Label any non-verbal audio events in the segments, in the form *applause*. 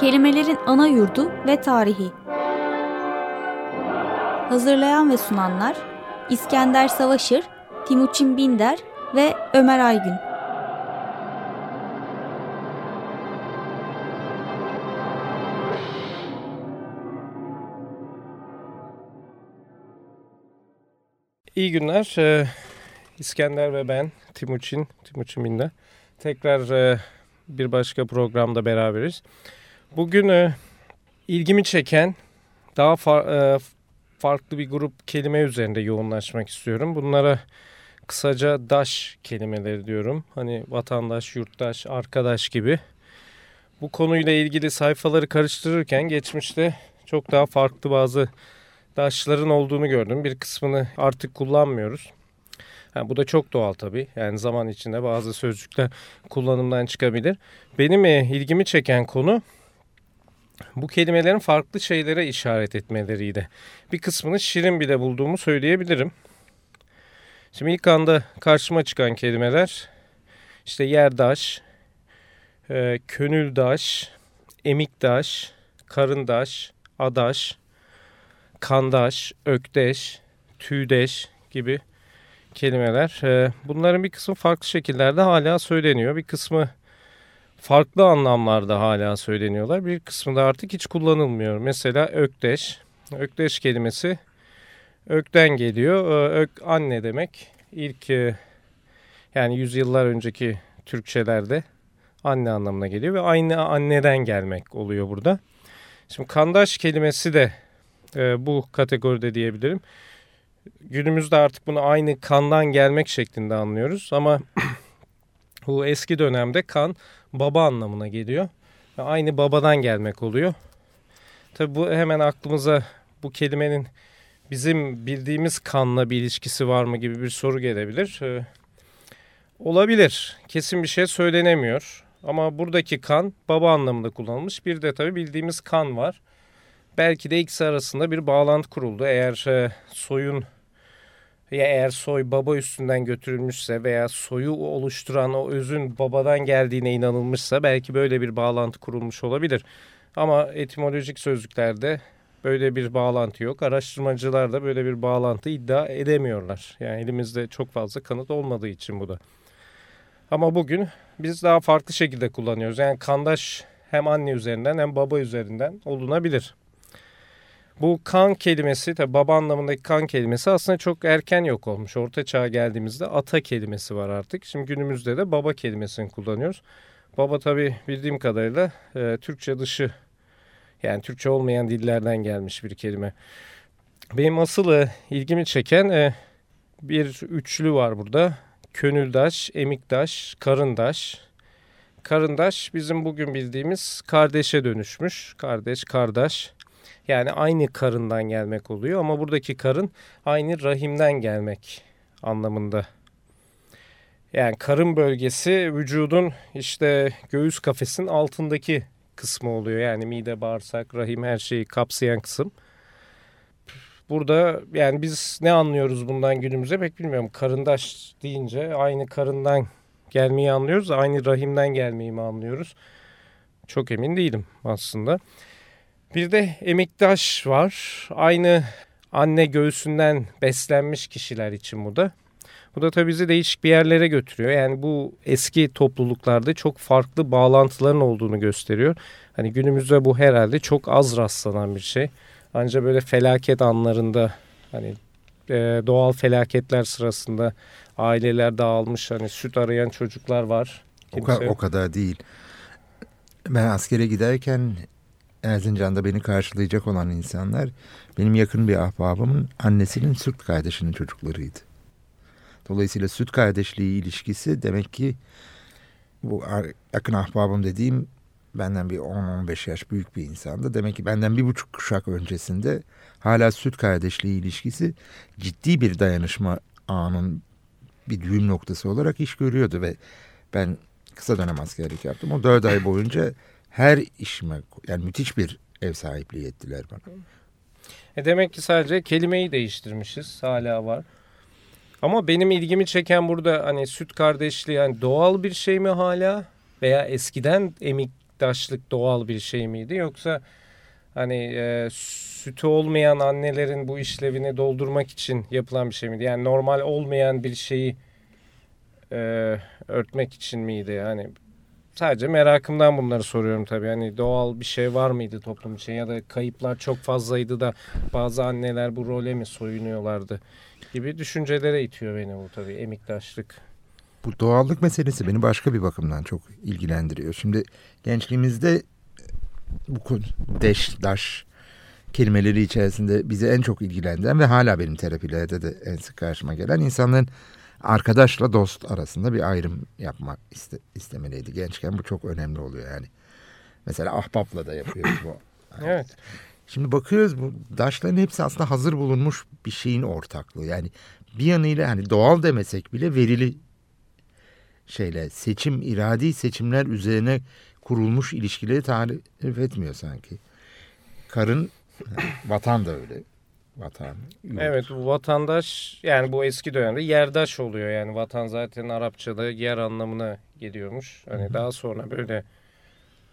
Kelimelerin ana yurdu ve tarihi. Hazırlayan ve sunanlar İskender Savaşır, Timuçin Binder ve Ömer Aygün. İyi günler. Ee, İskender ve ben Timuçin, Timuçin Binder. Tekrar e, bir başka programda beraberiz. Bugün e, ilgimi çeken daha far, e, farklı bir grup kelime üzerinde yoğunlaşmak istiyorum. Bunlara kısaca daş kelimeleri diyorum. Hani vatandaş, yurttaş, arkadaş gibi. Bu konuyla ilgili sayfaları karıştırırken geçmişte çok daha farklı bazı daşların olduğunu gördüm. Bir kısmını artık kullanmıyoruz. Yani bu da çok doğal tabii. Yani zaman içinde bazı sözcükler kullanımdan çıkabilir. Benim e, ilgimi çeken konu bu kelimelerin farklı şeylere işaret etmeleriydi. Bir kısmını şirin bile bulduğumu söyleyebilirim. Şimdi ilk anda karşıma çıkan kelimeler işte yerdaş, e, könüldaş, emikdaş, karındaş, adaş, kandaş, ökdeş, tüydeş gibi kelimeler. Ee, bunların bir kısmı farklı şekillerde hala söyleniyor. Bir kısmı farklı anlamlarda hala söyleniyorlar. Bir kısmı da artık hiç kullanılmıyor. Mesela ökdeş. Ökdeş kelimesi ökten geliyor. Ee, ök anne demek. İlk e, yani yüzyıllar önceki Türkçelerde anne anlamına geliyor ve aynı anneden gelmek oluyor burada. Şimdi kandaş kelimesi de e, bu kategoride diyebilirim günümüzde artık bunu aynı kandan gelmek şeklinde anlıyoruz ama *clears throat* bu eski dönemde kan baba anlamına geliyor. Aynı babadan gelmek oluyor. Tabi bu hemen aklımıza bu kelimenin bizim bildiğimiz kanla bir ilişkisi var mı gibi bir soru gelebilir. Ee, olabilir. Kesin bir şey söylenemiyor. Ama buradaki kan baba anlamında kullanılmış. Bir de tabi bildiğimiz kan var. Belki de ikisi arasında bir bağlantı kuruldu. Eğer e, soyun ya eğer soy baba üstünden götürülmüşse veya soyu oluşturan o özün babadan geldiğine inanılmışsa belki böyle bir bağlantı kurulmuş olabilir. Ama etimolojik sözlüklerde böyle bir bağlantı yok. Araştırmacılar da böyle bir bağlantı iddia edemiyorlar. Yani elimizde çok fazla kanıt olmadığı için bu da. Ama bugün biz daha farklı şekilde kullanıyoruz. Yani kandaş hem anne üzerinden hem baba üzerinden olunabilir. Bu kan kelimesi tabi baba anlamındaki kan kelimesi aslında çok erken yok olmuş. Orta çağa geldiğimizde ata kelimesi var artık. Şimdi günümüzde de baba kelimesini kullanıyoruz. Baba tabi bildiğim kadarıyla e, Türkçe dışı yani Türkçe olmayan dillerden gelmiş bir kelime. Benim asıl e, ilgimi çeken e, bir üçlü var burada. Könüldaş, emikdaş, karındaş. Karındaş bizim bugün bildiğimiz kardeşe dönüşmüş. Kardeş, kardeş. Yani aynı karından gelmek oluyor ama buradaki karın aynı rahimden gelmek anlamında. Yani karın bölgesi vücudun işte göğüs kafesinin altındaki kısmı oluyor. Yani mide, bağırsak, rahim her şeyi kapsayan kısım. Burada yani biz ne anlıyoruz bundan günümüze pek bilmiyorum. Karındaş deyince aynı karından gelmeyi anlıyoruz. Aynı rahimden gelmeyi mi anlıyoruz? Çok emin değilim aslında. Bir de emektaş var. Aynı anne göğsünden beslenmiş kişiler için bu da. Bu da tabii bizi değişik bir yerlere götürüyor. Yani bu eski topluluklarda çok farklı bağlantıların olduğunu gösteriyor. Hani günümüzde bu herhalde çok az rastlanan bir şey. Ancak böyle felaket anlarında hani e, doğal felaketler sırasında aileler dağılmış hani süt arayan çocuklar var. Kimse... O, ka o kadar değil. Ben askere giderken Erzincan'da beni karşılayacak olan insanlar benim yakın bir ahbabımın annesinin süt kardeşinin çocuklarıydı. Dolayısıyla süt kardeşliği ilişkisi demek ki bu yakın ahbabım dediğim benden bir 10-15 yaş büyük bir insandı. Demek ki benden bir buçuk kuşak öncesinde hala süt kardeşliği ilişkisi ciddi bir dayanışma ağının bir düğüm noktası olarak iş görüyordu ve ben kısa dönem askerlik yaptım. O dört ay boyunca her işime yani müthiş bir ev sahipliği ettiler bana. E demek ki sadece kelimeyi değiştirmişiz hala var. Ama benim ilgimi çeken burada hani süt kardeşliği yani doğal bir şey mi hala veya eskiden emik emiktaşlık doğal bir şey miydi yoksa hani e, sütü olmayan annelerin bu işlevini doldurmak için yapılan bir şey miydi? Yani normal olmayan bir şeyi e, örtmek için miydi? Yani sadece merakımdan bunları soruyorum tabii. Hani doğal bir şey var mıydı toplum için ya da kayıplar çok fazlaydı da bazı anneler bu role mi soyunuyorlardı gibi düşüncelere itiyor beni bu tabii emiktaşlık. Bu doğallık meselesi beni başka bir bakımdan çok ilgilendiriyor. Şimdi gençliğimizde bu deş, daş kelimeleri içerisinde bizi en çok ilgilendiren ve hala benim terapilerde de en sık karşıma gelen insanların arkadaşla dost arasında bir ayrım yapmak iste, istemeliydi. Gençken bu çok önemli oluyor yani. Mesela ahbapla da yapıyoruz bu. *clears throat* evet. Şimdi bakıyoruz bu daşların hepsi aslında hazır bulunmuş bir şeyin ortaklığı. Yani bir yanıyla hani doğal demesek bile verili şeyle seçim, iradi seçimler üzerine kurulmuş ilişkileri tarif etmiyor sanki. Karın, vatan da öyle. Vatan. Yurt. Evet vatandaş yani bu eski dönemde yerdaş oluyor yani vatan zaten Arapçada yer anlamına geliyormuş. Hani daha sonra böyle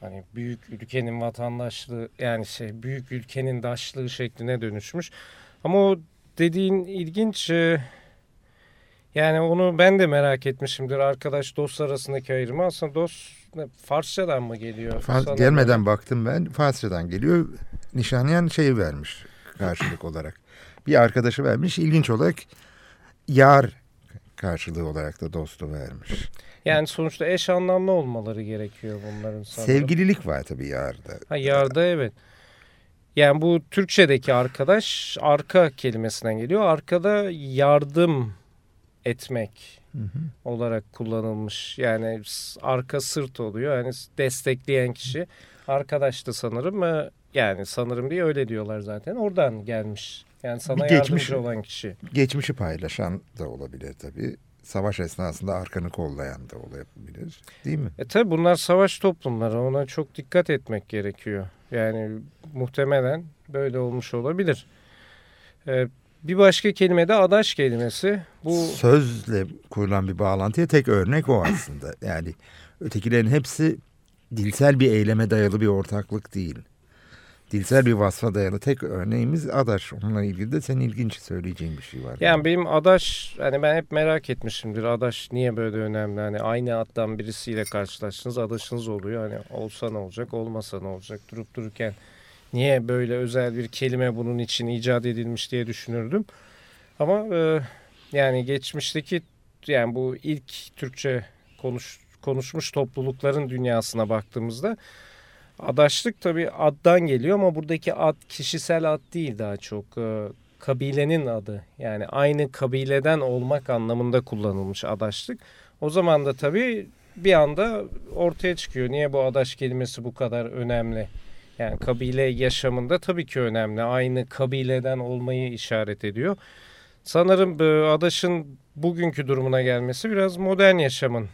hani büyük ülkenin vatandaşlığı yani şey büyük ülkenin daşlığı şekline dönüşmüş. Ama o dediğin ilginç e, yani onu ben de merak etmişimdir arkadaş dost arasındaki ayrımı. Aslında dost Farsçadan mı geliyor? Far, gelmeden baktım ben Farsçadan geliyor. Nişanyan şeyi vermiş karşılık olarak. Bir arkadaşı vermiş. İlginç olarak yar karşılığı olarak da dostu vermiş. Yani sonuçta eş anlamlı olmaları gerekiyor bunların sanırım. Sevgililik var tabii yarda. Ha yarda evet. Yani bu Türkçedeki arkadaş arka kelimesinden geliyor. Arkada yardım etmek hı hı. olarak kullanılmış. Yani arka sırt oluyor. Yani destekleyen kişi. Arkadaş da sanırım yani sanırım diye öyle diyorlar zaten. Oradan gelmiş. Yani sana geçmiş, yardımcı olan kişi. Geçmişi paylaşan da olabilir tabii. Savaş esnasında arkanı kollayan da olabilir. Değil mi? E tabii bunlar savaş toplumları. Ona çok dikkat etmek gerekiyor. Yani muhtemelen böyle olmuş olabilir. E, bir başka kelime de adaş kelimesi. Bu sözle kurulan bir bağlantıya tek örnek o aslında. Yani ötekilerin hepsi dilsel bir eyleme dayalı bir ortaklık değil. Dilsel bir vasfa dayalı tek örneğimiz adaş. Onunla ilgili de senin ilginç söyleyeceğin bir şey var. Yani, yani benim adaş hani ben hep merak etmişimdir. Adaş niye böyle önemli? Hani aynı addan birisiyle karşılaştınız adaşınız oluyor. Hani olsa ne olacak olmasa ne olacak durup dururken niye böyle özel bir kelime bunun için icat edilmiş diye düşünürdüm. Ama e, yani geçmişteki yani bu ilk Türkçe konuş, konuşmuş toplulukların dünyasına baktığımızda adaşlık tabii addan geliyor ama buradaki ad kişisel ad değil daha çok. E, kabilenin adı yani aynı kabileden olmak anlamında kullanılmış adaşlık. O zaman da tabii bir anda ortaya çıkıyor. Niye bu adaş kelimesi bu kadar önemli? Yani kabile yaşamında tabii ki önemli. Aynı kabileden olmayı işaret ediyor. Sanırım e, Adaş'ın bugünkü durumuna gelmesi biraz modern yaşamın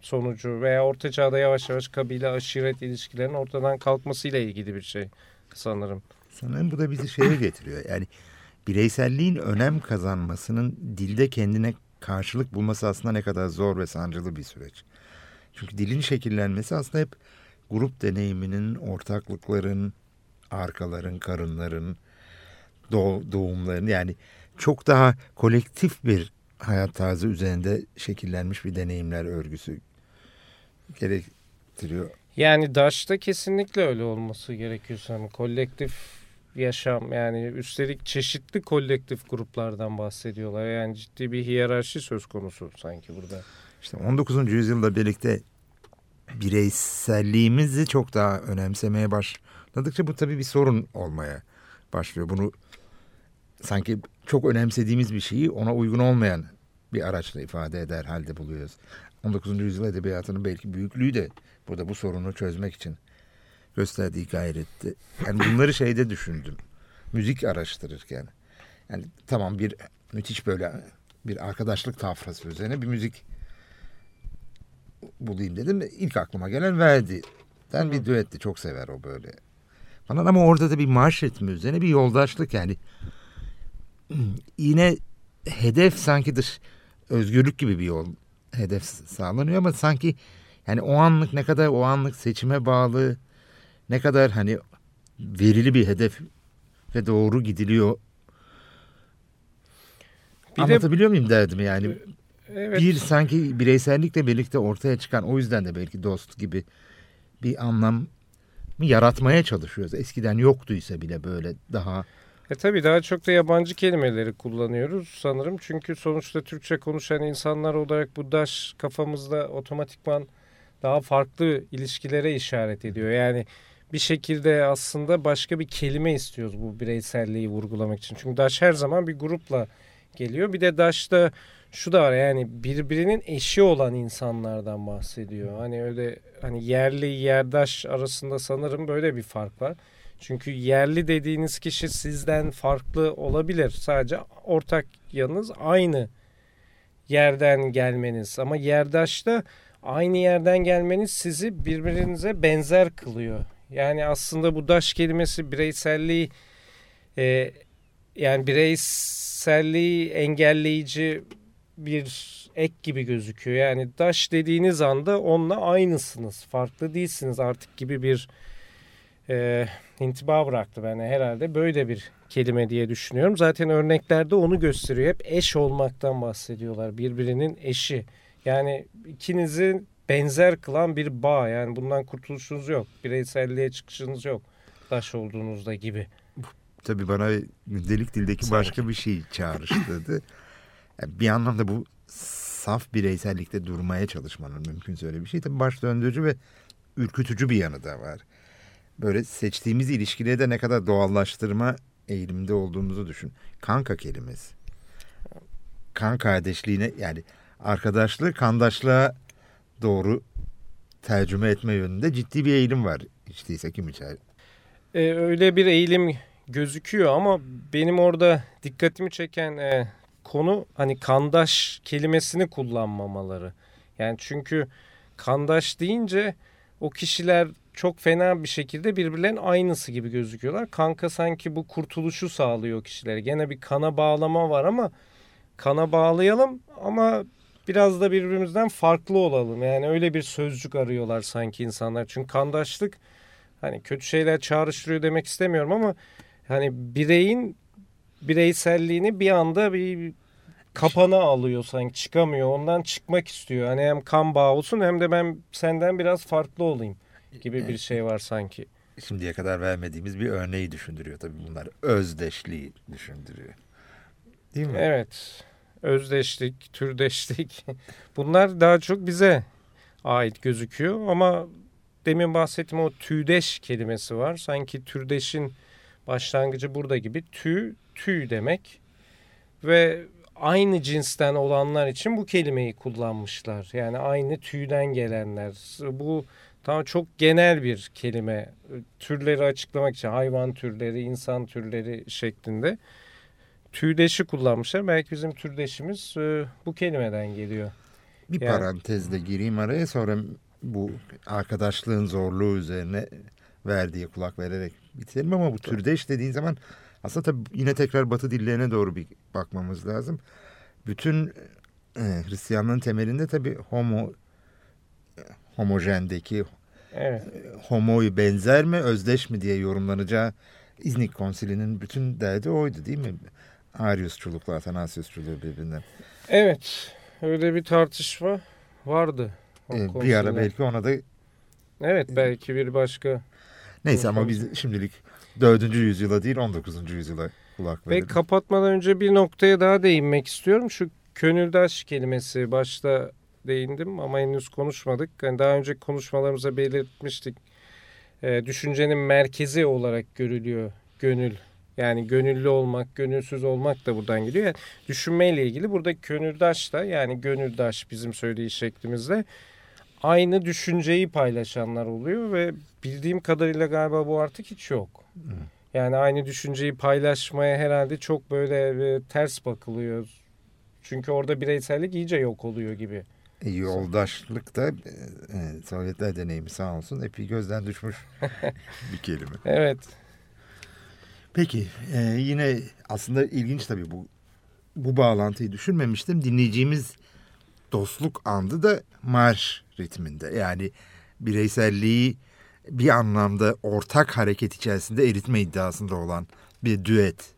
sonucu veya orta çağda yavaş yavaş kabile aşiret ilişkilerinin ortadan kalkmasıyla ilgili bir şey sanırım. Sanırım bu da bizi şeye getiriyor. Yani bireyselliğin önem kazanmasının dilde kendine karşılık bulması aslında ne kadar zor ve sancılı bir süreç. Çünkü dilin şekillenmesi aslında hep grup deneyiminin, ortaklıkların, arkaların, karınların, doğumların yani çok daha kolektif bir hayat tarzı üzerinde şekillenmiş bir deneyimler örgüsü gerektiriyor. Yani Daş'ta kesinlikle öyle olması gerekiyor sanırım. Kolektif yaşam yani üstelik çeşitli kolektif gruplardan bahsediyorlar. Yani ciddi bir hiyerarşi söz konusu sanki burada. İşte 19. yüzyılda birlikte bireyselliğimizi çok daha önemsemeye başladıkça bu tabii bir sorun olmaya başlıyor. Bunu sanki çok önemsediğimiz bir şeyi ona uygun olmayan bir araçla ifade eder halde buluyoruz. 19. yüzyıl edebiyatının belki büyüklüğü de burada bu sorunu çözmek için gösterdiği gayretti. Yani bunları şeyde düşündüm. Müzik araştırırken. Yani tamam bir müthiş böyle bir arkadaşlık tafrası üzerine bir müzik bulayım dedim. İlk aklıma gelen Verdi'den bir düetti. Çok sever o böyle. Falan ama orada da bir marş ritmi üzerine bir yoldaşlık yani. *clears throat* Yine hedef sanki dış özgürlük gibi bir yol hedef sağlanıyor ama sanki Yani o anlık ne kadar o anlık seçime bağlı, ne kadar hani verili bir hedef ve doğru gidiliyor. Bir Anlatabiliyor de, muyum derdimi yani? Evet. Bir sanki bireysellikle birlikte ortaya çıkan o yüzden de belki dost gibi bir anlam yaratmaya çalışıyoruz. Eskiden yoktuysa bile böyle daha e tabii daha çok da yabancı kelimeleri kullanıyoruz sanırım. Çünkü sonuçta Türkçe konuşan insanlar olarak bu daş kafamızda otomatikman daha farklı ilişkilere işaret ediyor. Yani bir şekilde aslında başka bir kelime istiyoruz bu bireyselliği vurgulamak için. Çünkü daş her zaman bir grupla geliyor. Bir de daşta şu da var yani birbirinin eşi olan insanlardan bahsediyor. Hani öyle hani yerli yerdaş arasında sanırım böyle bir fark var. Çünkü yerli dediğiniz kişi sizden farklı olabilir. Sadece ortak yanınız aynı yerden gelmeniz. Ama yerdaşta aynı yerden gelmeniz sizi birbirinize benzer kılıyor. Yani aslında bu daş kelimesi bireyselliği e, yani bireyselliği engelleyici bir ek gibi gözüküyor. Yani daş dediğiniz anda onunla aynısınız. Farklı değilsiniz artık gibi bir e, intiba bıraktı bana herhalde. Böyle bir kelime diye düşünüyorum. Zaten örneklerde onu gösteriyor. Hep eş olmaktan bahsediyorlar. Birbirinin eşi. Yani ikinizi benzer kılan bir bağ. Yani bundan kurtuluşunuz yok. Bireyselliğe çıkışınız yok. Daş olduğunuzda gibi. Tabii bana delik dildeki başka bir şey çağrıştırdı. *laughs* Bir anlamda bu saf bireysellikte durmaya çalışmanın mümkünse öyle bir şey. Tabii baş döndürücü ve ürkütücü bir yanı da var. Böyle seçtiğimiz ilişkileri de ne kadar doğallaştırma eğilimde olduğumuzu düşün. Kanka kelimesi. Kan kardeşliğine yani arkadaşlığı kandaşlığa doğru tercüme etme yönünde ciddi bir eğilim var. Hiç değilse kim içer. Ee, öyle bir eğilim gözüküyor ama benim orada dikkatimi çeken e, konu hani kandaş kelimesini kullanmamaları. Yani çünkü kandaş deyince o kişiler çok fena bir şekilde birbirlerinin aynısı gibi gözüküyorlar. Kanka sanki bu kurtuluşu sağlıyor kişilere. Gene bir kana bağlama var ama kana bağlayalım ama biraz da birbirimizden farklı olalım. Yani öyle bir sözcük arıyorlar sanki insanlar. Çünkü kandaşlık hani kötü şeyler çağrıştırıyor demek istemiyorum ama hani bireyin bireyselliğini bir anda bir kapana alıyor sanki çıkamıyor. Ondan çıkmak istiyor. Hani hem kan bağı olsun hem de ben senden biraz farklı olayım gibi bir şey var sanki. Şimdiye kadar vermediğimiz bir örneği düşündürüyor tabii bunlar. Özdeşliği düşündürüyor. Değil mi? Evet. Özdeşlik, türdeşlik *laughs* bunlar daha çok bize ait gözüküyor ama demin bahsettiğim o tüydeş kelimesi var. Sanki türdeşin başlangıcı burada gibi tü, tüy demek ve aynı cinsten olanlar için bu kelimeyi kullanmışlar. Yani aynı tüyden gelenler. Bu tam çok genel bir kelime. Türleri açıklamak için hayvan türleri, insan türleri şeklinde. Tüydeşi kullanmışlar. Belki bizim türdeşimiz e, bu kelimeden geliyor. Bir yani, parantezde gireyim araya sonra bu arkadaşlığın zorluğu üzerine verdiği kulak vererek bitirelim ama bu türdeş dediğin zaman aslında tabii yine tekrar Batı dillerine doğru bir bakmamız lazım. Bütün e, Hristiyanlığın temelinde tabii homo homojendeki evet. homoyu benzer mi özdeş mi diye yorumlanacağı İznik Konsili'nin bütün derdi oydu değil mi? Ariusçulukla Atanasiusçuluğu birbirinden. Evet öyle bir tartışma vardı. Ee, bir ara belki ona da Evet belki bir başka Neyse ama biz şimdilik 4. yüzyıla değil 19. yüzyıla kulak verelim. Ve kapatmadan önce bir noktaya daha değinmek istiyorum. Şu könüldaş kelimesi başta değindim ama henüz konuşmadık. Yani daha önce konuşmalarımıza belirtmiştik. E, düşüncenin merkezi olarak görülüyor gönül. Yani gönüllü olmak, gönülsüz olmak da buradan geliyor. Yani düşünmeyle ilgili burada gönüldaş da yani gönüldaş bizim söylediği şeklimizde aynı düşünceyi paylaşanlar oluyor ve bildiğim kadarıyla galiba bu artık hiç yok. Yani aynı düşünceyi paylaşmaya herhalde çok böyle e, ters bakılıyor. Çünkü orada bireysellik iyice yok oluyor gibi. E, yoldaşlık da e, Sovyetler deneyimi sağ olsun epey gözden düşmüş *laughs* bir kelime. Evet. Peki e, yine aslında ilginç tabii bu bu bağlantıyı düşünmemiştim. Dinleyeceğimiz dostluk andı da marş ritminde. Yani bireyselliği bir anlamda ortak hareket içerisinde eritme iddiasında olan bir düet.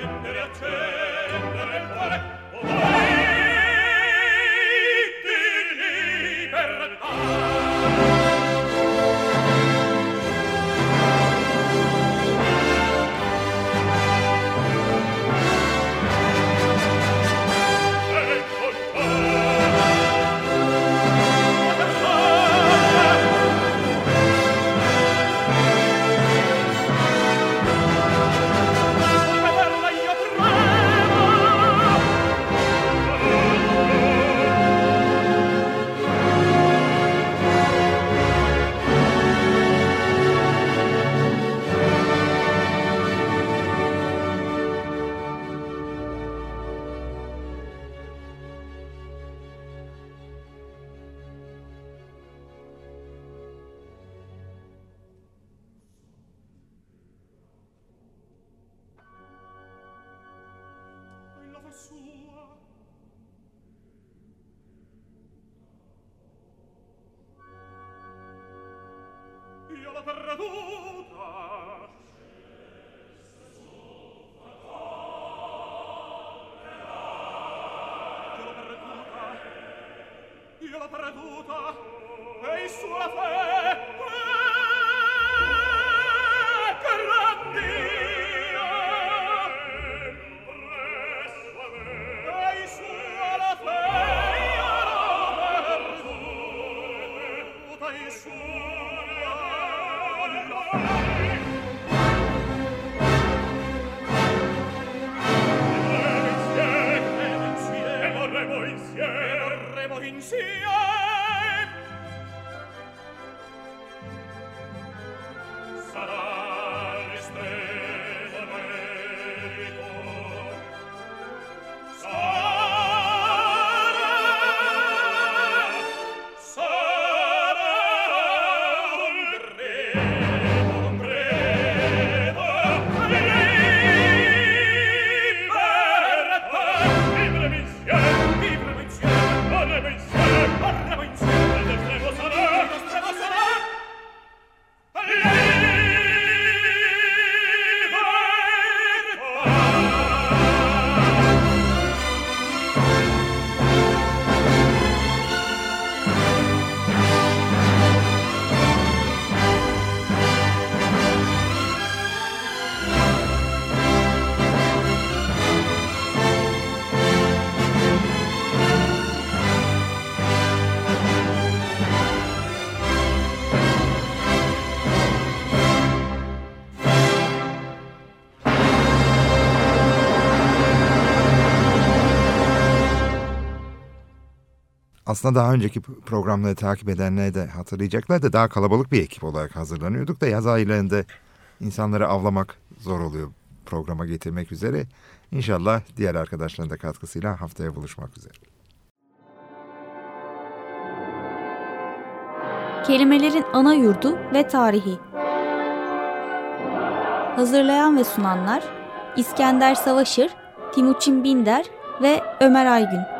accendere accendere il cuore. oh, perduta e in sua fede saremo insieme aslında daha önceki programları takip edenler de hatırlayacaklar da daha kalabalık bir ekip olarak hazırlanıyorduk da yaz aylarında insanları avlamak zor oluyor programa getirmek üzere. İnşallah diğer arkadaşların da katkısıyla haftaya buluşmak üzere. Kelimelerin ana yurdu ve tarihi. Hazırlayan ve sunanlar İskender Savaşır, Timuçin Binder ve Ömer Aygün.